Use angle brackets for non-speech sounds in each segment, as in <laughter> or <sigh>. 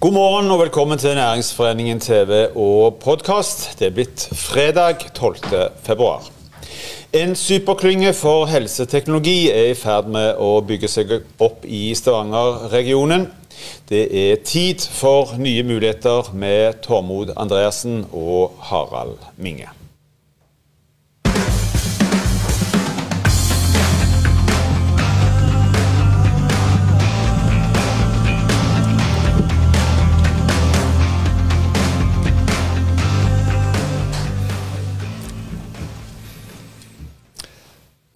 God morgen og velkommen til Næringsforeningen TV og podkast. Det er blitt fredag 12. februar. En superklynge for helseteknologi er i ferd med å bygge seg opp i Stavanger-regionen. Det er tid for nye muligheter med Tormod Andreassen og Harald Minge.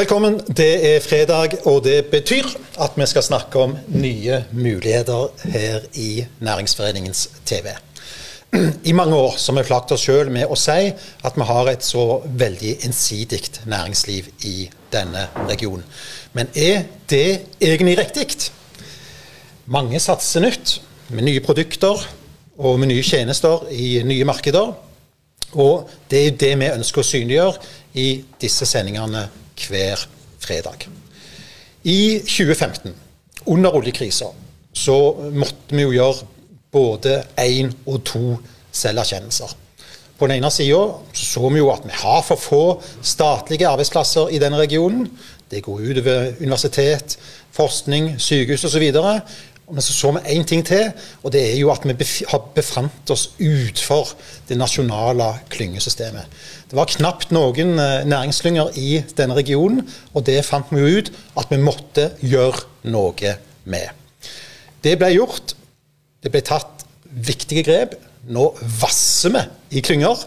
Velkommen. Det er fredag, og det betyr at vi skal snakke om nye muligheter her i Næringsforeningens TV. I mange år har vi plaget oss sjøl med å si at vi har et så veldig ensidig næringsliv i denne regionen. Men er det egentlig riktig? Mange satser nytt, med nye produkter og med nye tjenester i nye markeder. Og det er det vi ønsker å synliggjøre i disse sendingene hver fredag. I 2015, under oljekrisa, så måtte vi jo gjøre både én og to selverkjennelser. På den ene sida så vi jo at vi har for få statlige arbeidsplasser i denne regionen. Det går utover universitet, forskning, sykehus osv. Men så så vi én ting til, og det er jo at vi har befant oss utenfor det nasjonale klyngesystemet. Det var knapt noen eh, næringsklynger i denne regionen, og det fant vi jo ut at vi måtte gjøre noe med. Det ble gjort. Det ble tatt viktige grep. Nå vasser vi i klynger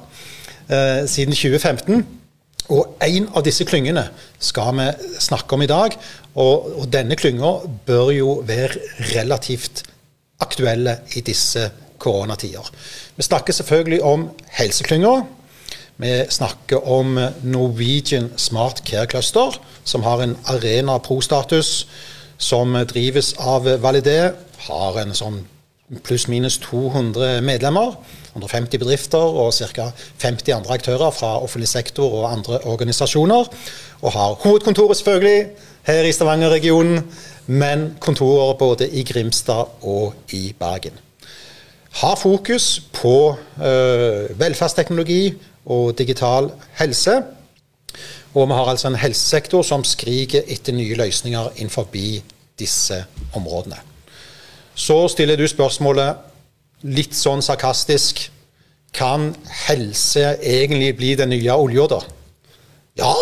eh, siden 2015. Og en av disse klyngene skal vi snakke om i dag. Og, og denne klynga bør jo være relativt aktuelle i disse koronatider. Vi snakker selvfølgelig om helseklynga. Vi snakker om Norwegian Smart Care Cluster, som har en Arena Pro-status, som drives av Validé. Har en sånn pluss-minus 200 medlemmer. 150 bedrifter og ca. 50 andre aktører fra offentlig sektor og andre organisasjoner. Og har hovedkontoret selvfølgelig her i Stavanger-regionen, men kontorer både i Grimstad og i Bergen. Har fokus på øh, velferdsteknologi og digital helse. Og vi har altså en helsesektor som skriker etter nye løsninger innenfor disse områdene. Så stiller du spørsmålet litt sånn sarkastisk Kan helse egentlig bli den nye olja, da? Ja,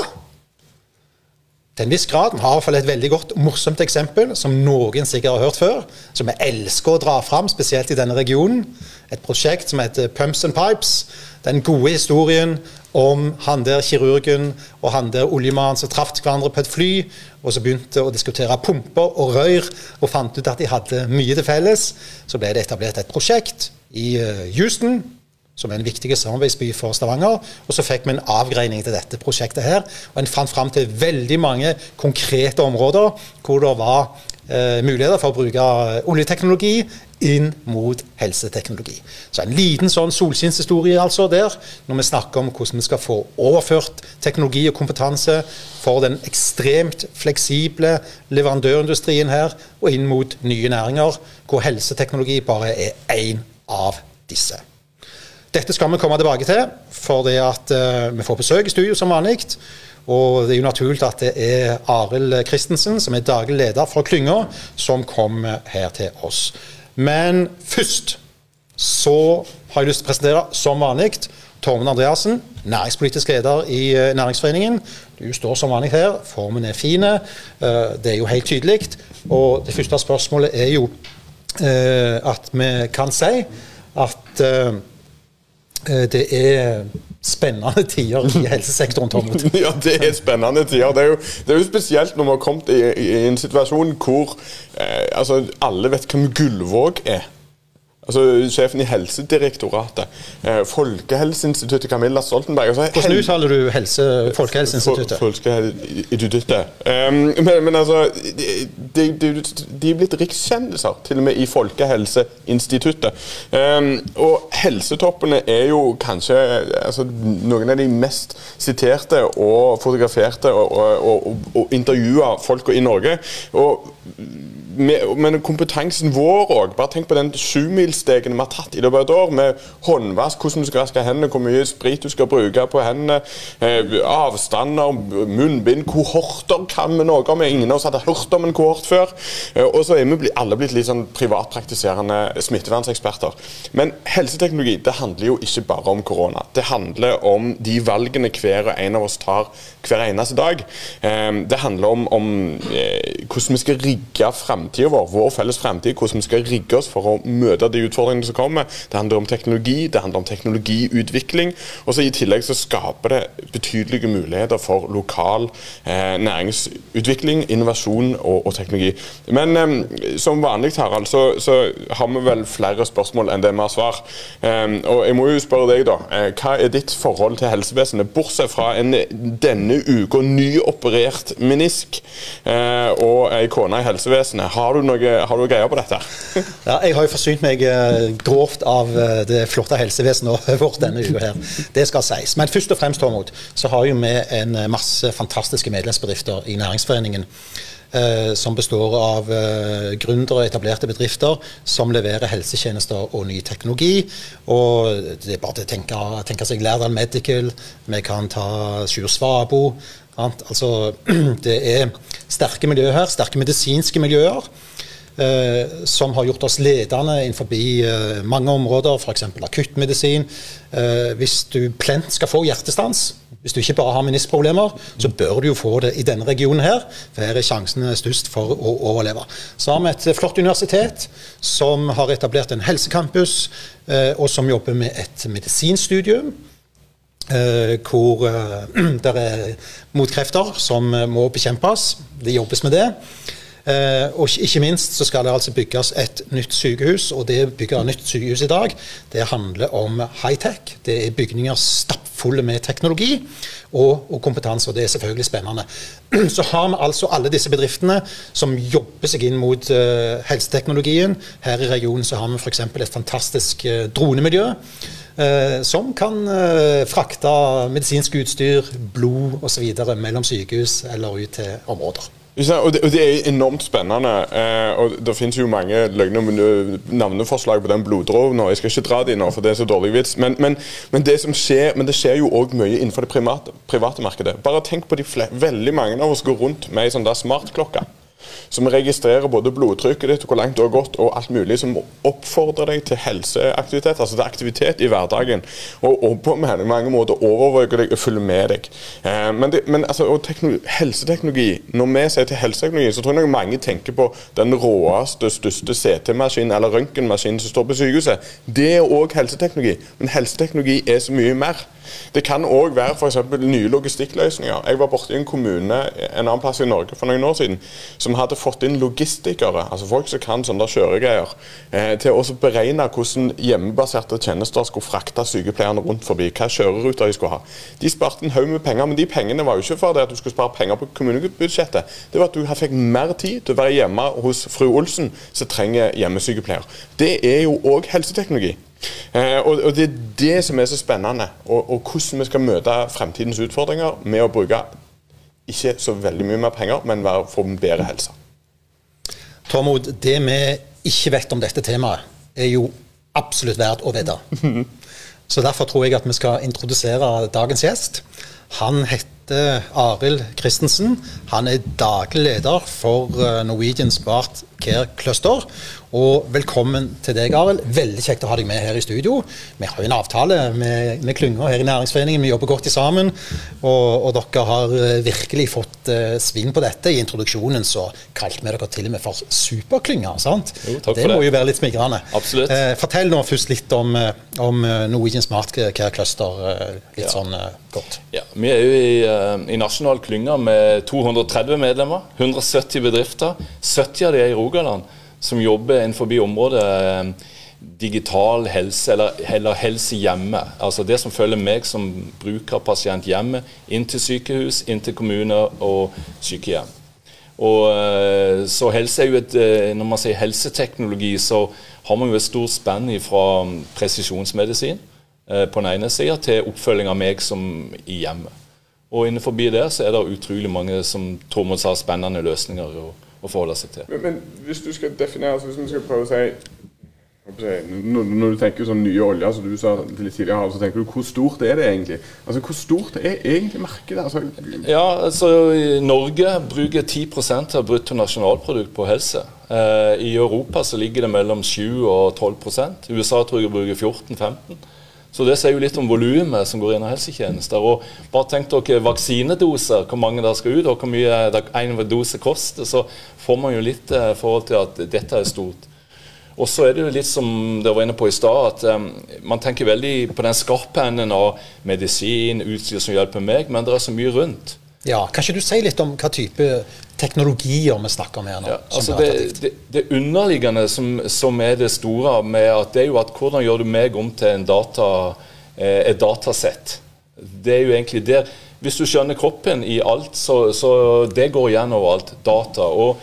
til en viss grad. Vi har i hvert fall et veldig godt, morsomt eksempel som noen sikkert har hørt før. Som vi elsker å dra fram, spesielt i denne regionen. Et prosjekt som heter Pumps and Pipes. Den gode historien om han der kirurgen og han der oljemannen som traff hverandre på et fly, og så begynte å diskutere pumper og rør, og fant ut at de hadde mye til felles. Så ble det etablert et prosjekt i eh, Houston som er en viktig samarbeidsby for Stavanger. Og så fikk vi en avgreining til dette prosjektet her. Og en fant fram til veldig mange konkrete områder hvor det var eh, muligheter for å bruke oljeteknologi inn mot helseteknologi. Så en liten sånn solskinnshistorie altså der, når vi snakker om hvordan vi skal få overført teknologi og kompetanse for den ekstremt fleksible leverandørindustrien her, og inn mot nye næringer, hvor helseteknologi bare er én av disse. Dette skal vi komme tilbake til, for det at uh, vi får besøk i studio som vanlig. Og det er jo naturlig at det er Arild Christensen, som er daglig leder for klynga, som kommer her til oss. Men først så har jeg lyst til å presentere, som vanlig, Tormund Andreassen, næringspolitisk leder i uh, Næringsforeningen. Du står som vanlig her, formen er fin. Uh, det er jo helt tydelig. Og det første spørsmålet er jo at vi kan si at Eh, det er spennende tider i helsesektoren, Tormod. <laughs> ja, det er spennende tider. Det er jo, det er jo spesielt når vi har kommet i, i en situasjon hvor eh, altså, alle vet hvem Gullvåg er. Altså Sjefen i Helsedirektoratet. Eh, Folkehelseinstituttet Camilla Stoltenberg. Altså, Hvordan uttaler du helse, Folkehelseinstituttet? Folkehelseinstituttet. Um, men, men, altså de, de, de, er blitt rikskjendiser, til og med i Folkehelseinstituttet. Um, og helsetoppene er jo kanskje altså, noen av de mest siterte og fotograferte og, og, og, og intervjua folka i Norge. Og men kompetansen vår òg. Bare tenk på den sjumilsstegen vi har tatt i løpet av et år. Med håndvask, hvordan du skal vaske hendene, hvor mye sprit du skal bruke på hendene. Eh, avstander, munnbind, kohorter kan vi noe om. Ingen av oss hadde hørt om en kohort før. Eh, og så er vi alle blitt litt sånn privatpraktiserende smittevernseksperter. Men helseteknologi det handler jo ikke bare om korona. Det handler om de valgene hver og en av oss tar hver eneste dag. Det handler om, om hvordan vi skal rigge framtida vår, vår felles fremtid, hvordan vi skal rigge oss for å møte de utfordringene som kommer. Det handler om teknologi, det handler om teknologiutvikling. Og så I tillegg så skaper det betydelige muligheter for lokal eh, næringsutvikling, innovasjon og, og teknologi. Men eh, som vanlig Harald, så, så, har vi vel flere spørsmål enn det vi har svar. Eh, og jeg må jo spørre deg, da. Eh, hva er ditt forhold til helsevesenet, bortsett fra en denne uka nyoperert menisk eh, og ei kone i helsevesenet? Har du noe, har du greier på dette? <laughs> ja, jeg har jo forsynt meg eh, grovt av eh, det flotte helsevesenet <laughs> vårt denne uka her. Det skal sies. Men først og fremst, Tormod, så har jo vi en masse fantastiske medlemsbedrifter i Næringsforeningen. Eh, som består av eh, gründere og etablerte bedrifter som leverer helsetjenester og ny teknologi. Og det er bare å tenke, tenke seg Lærdal Medical, vi kan ta Sjur Svabo. Altså, <clears throat> det er sterke miljøer her, sterke medisinske miljøer. Eh, som har gjort oss ledende innenfor eh, mange områder, f.eks. akuttmedisin. Eh, hvis du plent skal få hjertestans, hvis du ikke bare har meniskproblemer, så bør du jo få det i denne regionen her. For her er sjansene størst for å overleve. Så har vi et flott universitet som har etablert en helsecampus, eh, og som jobber med et medisinstudium. Uh, hvor <clears throat> uh, det er motkrefter som må bekjempes. Det jobbes med det. Eh, og ikke minst så skal det altså bygges et nytt sykehus. Og det å bygge nytt sykehus i dag, det handler om high-tech. Det er bygninger stappfulle med teknologi og, og, kompetanse, og det er selvfølgelig spennende. <clears throat> Så har vi altså alle disse bedriftene som jobber seg inn mot helseteknologien. Her i regionen så har vi f.eks. et fantastisk dronemiljø. Uh, som kan uh, frakte medisinsk utstyr, blod osv. mellom sykehus eller ut til områder. Og det, er enormt spennende. Eh, og Det finnes jo mange navneforslag på den bloddråpen. Jeg skal ikke dra de nå, for det er så dårlig vits. Men, men, men, det, skjer, men det skjer jo òg mye innenfor det private, private, markedet. Bare tenk på de veldig mange av oss går rundt med ei sånn der smartklokke som registrerer både blodtrykket ditt, hvor langt du har gått og alt mulig, som oppfordrer deg til helseaktivitet, altså til aktivitet i hverdagen. Og, og på mange måter overvåker deg og følger med deg. Eh, men, det, men altså, helseteknologi, når vi sier til helseteknologi, så tror jeg mange tenker på den råeste, største CT-maskinen eller røntgenmaskinen som står på sykehuset. Det er òg helseteknologi, men helseteknologi er så mye mer. Det kan òg være f.eks. nye logistikkløsninger. Jeg var borte i en kommune en annen plass i Norge for noen år siden som hadde fått inn logistikere, altså folk som kan sånne kjøregreier, eh, til å beregne hvordan hjemmebaserte tjenester skulle frakte sykepleierne rundt forbi. Hva kjøreruter de skulle ha. De sparte en haug med penger, men de pengene var jo ikke for det at du skulle spare penger på kommunebudsjettet. Det var at du fikk mer tid til å være hjemme hos fru Olsen, som trenger hjemmesykepleier. Det er jo òg helseteknologi. Eh, og, og, Det er det som er så spennende, og, og hvordan vi skal møte fremtidens utfordringer med å bruke ikke så veldig mye mer penger, men få bedre helse. Tormod, det vi ikke vet om dette temaet, er jo absolutt verdt å vite. <laughs> Så Derfor tror jeg at vi skal introdusere dagens gjest. Han heter Arild Christensen. Han er daglig leder for eh, Norwegian Smart Care Cluster. Og velkommen til deg, Arild. Veldig kjekt å ha deg med her i studio. Vi har jo en avtale med, med klynga her i Næringsforeningen. Vi jobber godt sammen. Og, og dere har eh, virkelig fått uh, sving på dette. I introduksjonen så kalte vi dere til og med for superklynga. sant? Jo, takk det for det. må jo være litt smigrende. Absolutt. Uh, fortell nå først litt om, om Norwegian Smart Care Cluster. Uh, litt ja. sånn godt Ja, Vi er jo i, i nasjonal klynge med 230 medlemmer. 170 bedrifter. 70 av de er i Rogaland som jobber innenfor området eh, digital helse, eller, eller, helse hjemme. Altså det som følger meg som brukerpasient hjemme, inn til sykehus, inn til kommuner og sykehjem. Og, eh, så helse er jo et, eh, Når man sier helseteknologi, så har man jo et stort spenn fra presisjonsmedisin på den ene sida til oppfølging av meg som i hjemmet. Og innenfor det så er det utrolig mange som Tormod sa, spennende løsninger å, å forholde seg til. Men, men hvis du skal definere, altså hvis vi skal prøve å si når, når, du tenker sånn nye oljer, som du sa litt tidligere, så tenker du hvor stort er det egentlig? Altså Hvor stort er egentlig markedet? Altså, ja, altså Norge bruker 10% av bruttonasjonalprodukt på helse. Eh, I Europa så ligger det mellom 7 og 12% USA tror jeg bruker 14-15 så Det sier jo litt om volumet som går inn av helsetjenester. og Bare tenk dere vaksinedoser, hvor mange der skal ut, og hvor mye en dose koster. Så får man jo litt eh, forhold til at dette er stort. Og så er det jo litt som dere var inne på i stad, at um, man tenker veldig på den skarpe enden av medisin, utstyr som hjelper meg, men det er så mye rundt. Ja, Kan ikke du si litt om hva type teknologier vi snakker om her nå? Ja, altså det, det, det, underliggende som, som, er det store, med at det er jo at hvordan gjør du meg om til en data, eh, et datasett? Det er jo egentlig der. Hvis du skjønner kroppen i alt, så, så det går igjen overalt. Data. og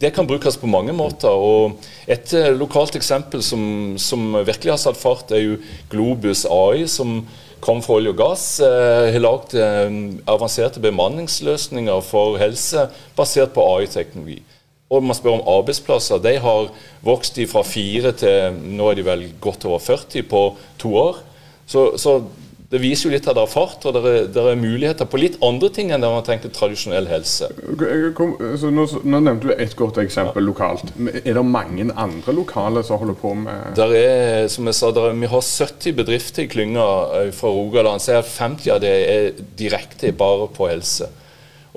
det kan brukes på mange måter. og Et eh, lokalt eksempel som, som virkelig har satt fart, er jo Globus AI, som kom fra olje og gass. Eh, har lagd eh, avanserte bemanningsløsninger for helse basert på AI-teknologi. Og man spør om arbeidsplasser. De har vokst fra fire til nå er de vel godt over 40 på to år. Så, så det viser jo litt at det er fart, og det er, det er, muligheter på litt andre ting enn det man tenker tradisjonell helse. Kom, nå, nå, nevnte du et godt eksempel ja. lokalt. Er det mange andre lokale som holder på med Der er, som jeg sa, er, Vi har 70 bedrifter i klynga eh, fra Rogaland. Så er 50 av det er direkte bare på helse.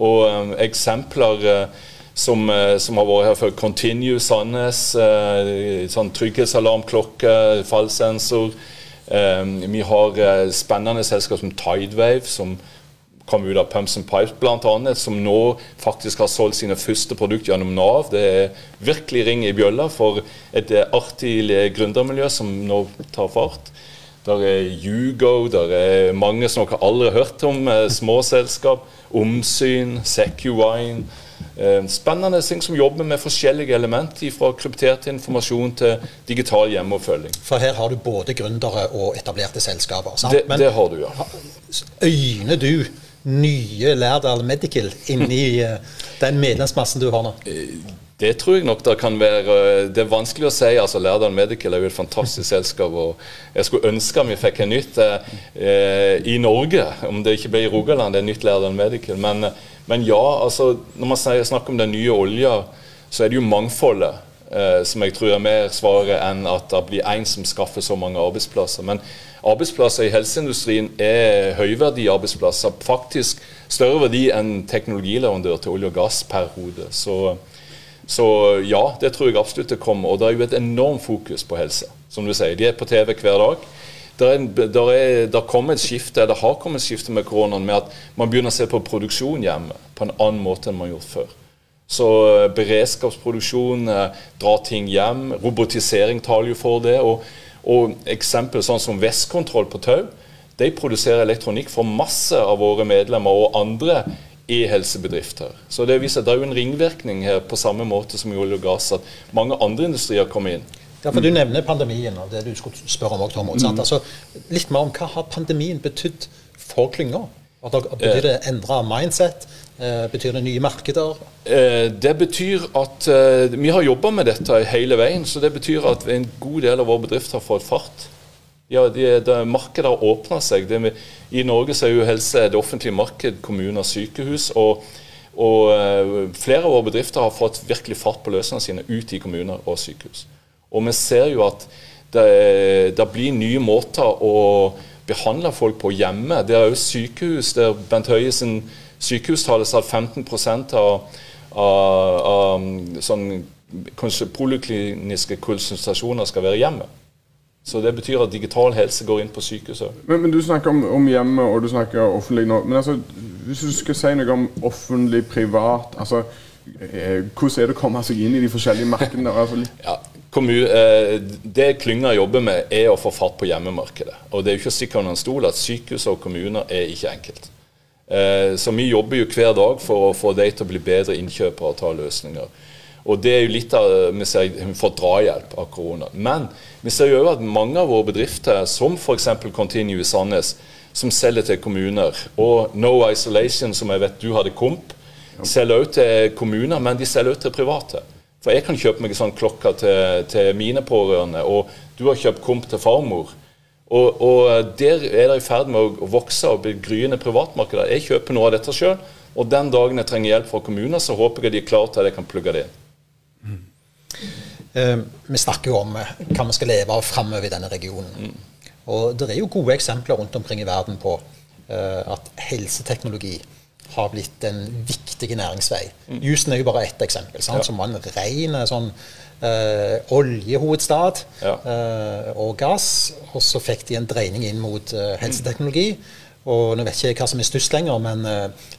Og um, eksempler som, som, har vært her før, Continue Sandnes, sånn trygghetsalarmklokke, fallsensor. Ehm, vi har eh, spennende selskap som Tidewave, som kom ut av Pumps and Pipes bl.a., som nå faktisk har solgt sine første produkter gjennom Nav. Det er virkelig ring i bjølla for et eh, artig gründermiljø som nå tar fart. Der er Hugo, der er mange som dere aldri har hørt om, eh, små selskap. Omsyn, SecuWine. Eh, spennende ting som jobber med forskjellige element, fra kryptert informasjon til digital hjemmeoppfølging. For her har du både gründere og etablerte selskaper. sant? Det, Men, det har du, ja. Øyner du nye Lærdal Medical inni uh, <laughs> den medlemsmassen du har nå? Eh, det tror jeg nok det kan være. Det er vanskelig å si. altså Lærdal Medical er jo et fantastisk selskap. og Jeg skulle ønske vi fikk en nytt eh, i Norge, om det ikke ble i Rogaland. det er nytt Lærdal Medical, men men ja, altså, når man snakker om den nye olja, så er det jo mangfoldet eh, som jeg tror er mer svaret enn at det blir én som skaffer så mange arbeidsplasser. Men arbeidsplasser i helseindustrien er høyverdige arbeidsplasser. Faktisk større verdi enn teknologileverandør til olje og gass per hode. Så, så ja, det tror jeg absolutt det kommer. Og det er jo et enormt fokus på helse. Som du sier, de er på TV hver dag. Der kommer et skifte, det har kommet et skifte med koronaen med at man begynner å se på produksjon hjemme på en annen måte enn man har gjort før. Så uh, beredskapsproduksjon, uh, dra ting hjem, robotisering taler jo for det. Og, og eksempel sånn som Vestkontroll på Tau, de produserer elektronikk for masse av våre medlemmer og andre e-helsebedrifter. Så det viser at det er jo en ringvirkning her på samme måte som i olje og gass, at mange andre industrier kommer inn. Ja, for Du nevner pandemien og det du skulle spørre om. Også, mm. altså, litt mer om Hva har pandemien betydd for klynga? Betyr det endra mindset? Eh, betyr det nye markeder? Eh, det betyr at eh, Vi har jobba med dette hele veien. så Det betyr at en god del av vår bedrift har fått fart. Ja, de, de, Markedet har åpna seg. Det, I Norge så er jo helse det offentlige marked, kommuner, sykehus. og, og Flere av våre bedrifter har fått virkelig fart på løsningene sine ut i kommuner og sykehus. Og vi ser jo at det, det blir nye måter å behandle folk på hjemme. Det er jo sykehus der Bent Høie sin sykehustale sa at 15 av, av, av sånn, polikliniske konsultasjoner skal være hjemme. Så Det betyr at digital helse går inn på sykehuset. Men, men Du snakker om, om, hjemme og du snakker offentlig nå. Men altså, hvis du skal si noe om offentlig, privat altså, eh, Hvordan er det å komme seg inn i de forskjellige markedene? Altså, ja, det klynga jobber med, er å få fatt på hjemmemarkedet. Og det er jo ikke sikkert under en stol at sykehus og kommuner er ikke enkelt. Eh, så vi jobber jo hver dag for å få de til å bli bedre innkjøpere og ta løsninger. Og det er jo litt av vi ser vi får drahjelp av korona. Men vi ser jo at mange av våre bedrifter, som f.eks. Continue Sandnes, som selger til kommuner, og No Isolation, som jeg vet du hadde komp, Selger også til kommuner, men de selger også til private. For jeg kan kjøpe meg en sånn klokke til, til mine pårørende, og du har kjøpt komp til farmor. Og, og der er det i ferd med å vokse og bli gryende privatmarkeder. Jeg kjøper noe av dette sjøl, og den dagen jeg trenger hjelp fra kommuner, så håper jeg de er klare til at jeg kan plugge det inn. Mm. Eh, vi snakker jo om uh, hva vi skal leve av framover i denne regionen. Mm. Og det er jo gode eksempler rundt omkring i verden på eh, at helseteknologi har blitt en viktig næringsvei. Mm. Jusen er jo bare ett eksempel. Ja. Som var en ren sånn eh, oljehovedstad ja. eh, og gass. Og så fikk de en dreining inn mot eh, helseteknologi. Og nå vet jeg ikke hva som er størst lenger, men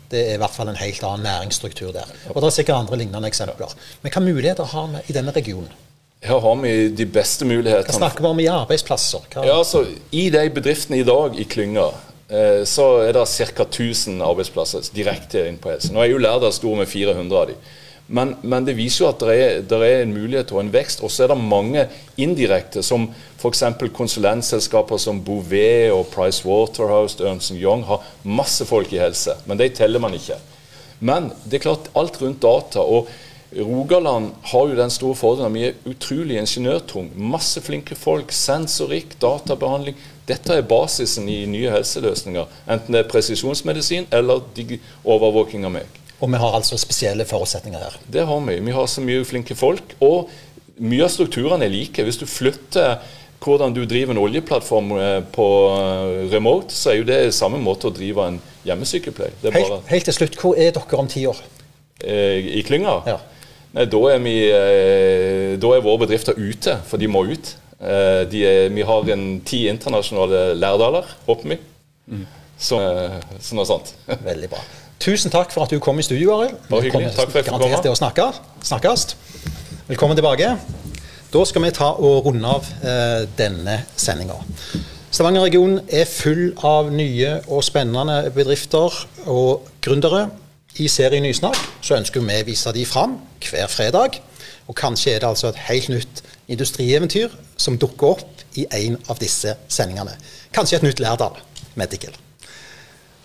det er i hvert fall en helt annen næringsstruktur der. Og det er sikkert andre lignende eksempler. Men hva muligheter har vi i denne regionen? Her har vi de beste mulighetene. Hva snakker vi om i arbeidsplasser? Hva? Ja, altså, I de bedriftene i dag i klynga så er det ca. 1000 arbeidsplasser direkte inn på helse. Nå er jo Lærdal stor med 400 av dem. Men, men, det viser jo at det er, det er, en mulighet og en vekst. Og så er det mange indirekte, som f.eks. konsulentselskaper som Bouvet og Price Waterhouse, Ernst Young, har masse folk i helse. Men de teller man ikke. Men det er klart, alt rundt data. og Rogaland har jo den store fordelen at vi er utrolig ingeniørtung. Masse flinke folk. Sensorikk, databehandling. Dette er basisen i nye helseløsninger. Enten det er presisjonsmedisin eller overvåking av meg. Og vi har altså spesielle forutsetninger her. Det har vi. Vi har så mye flinke folk. Og mye av strukturene er like. Hvis du flytter hvordan du driver en oljeplattform eh, på eh, remote, så er jo det samme måte å drive en hjemmesykepleie. Helt, helt, til slutt, hvor er dere om ti år? Eh, I klynga? Ja. Nei, da er, vi, da er våre bedrifter ute, for de må ut. De er, vi har en ti internasjonale lærdaler, håper vi. Mm. Så, sånn og sånt. Veldig bra. Tusen takk for at du kom i studio, Arild. Takk for at jeg fikk komme. å snakke, snakkes. Velkommen tilbake. Da skal vi ta og runde av eh, denne sendinga. Stavanger-regionen er full av nye og spennende bedrifter og gründere. I serien Nysnakk så ønsker vi å vise de fram hver fredag. Og kanskje er det altså et helt nytt industrieventyr som dukker opp i en av disse sendingene. Kanskje et nytt Lærdal Medical.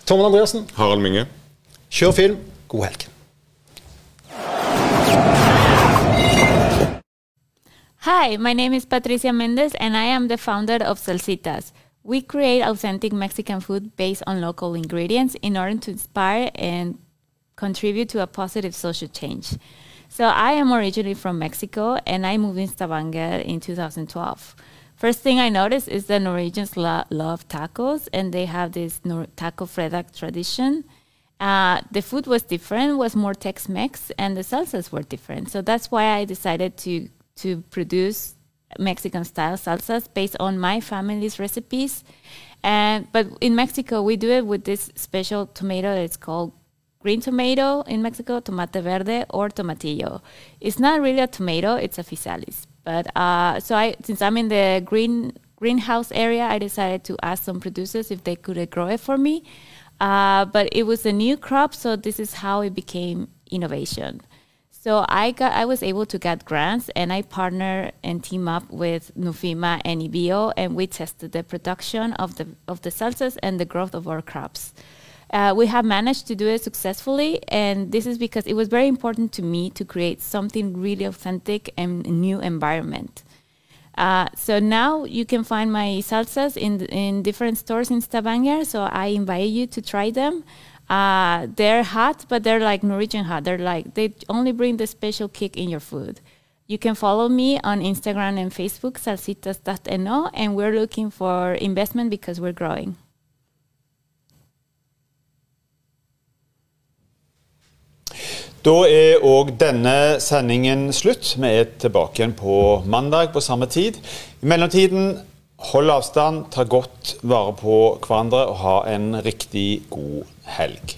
Tormod Andreassen. Harald Minge. Kjør film. God helg. Hi, my name is Patricia Mendez, and I am the founder of Salsitas. We create authentic Mexican food based on local ingredients in order to inspire and contribute to a positive social change. So, I am originally from Mexico, and I moved in Stavanger in 2012. First thing I noticed is that Norwegians lo- love tacos, and they have this Nor- taco fredag tradition. Uh, the food was different, was more Tex-Mex, and the salsas were different. So that's why I decided to to produce Mexican-style salsas based on my family's recipes. And but in Mexico, we do it with this special tomato that's called green tomato in Mexico, tomate verde or tomatillo. It's not really a tomato; it's a physalis. But uh, so I, since I'm in the green greenhouse area, I decided to ask some producers if they could grow it for me. Uh, but it was a new crop, so this is how it became innovation. So I got I was able to get grants and I partner and team up with Nufima and IBIO and we tested the production of the of the salsas and the growth of our crops. Uh, we have managed to do it successfully and this is because it was very important to me to create something really authentic and new environment. Uh, so now you can find my salsas in in different stores in Stavanger. So I invite you to try them. Uh, they're hot, but they're like Norwegian hot. They're like they only bring the special kick in your food. You can follow me on Instagram and Facebook, salsitas.no, and we're looking for investment because we're growing. Da er òg denne sendingen slutt. Vi er tilbake igjen på mandag på samme tid. I mellomtiden, hold avstand, ta godt vare på hverandre og ha en riktig god helg.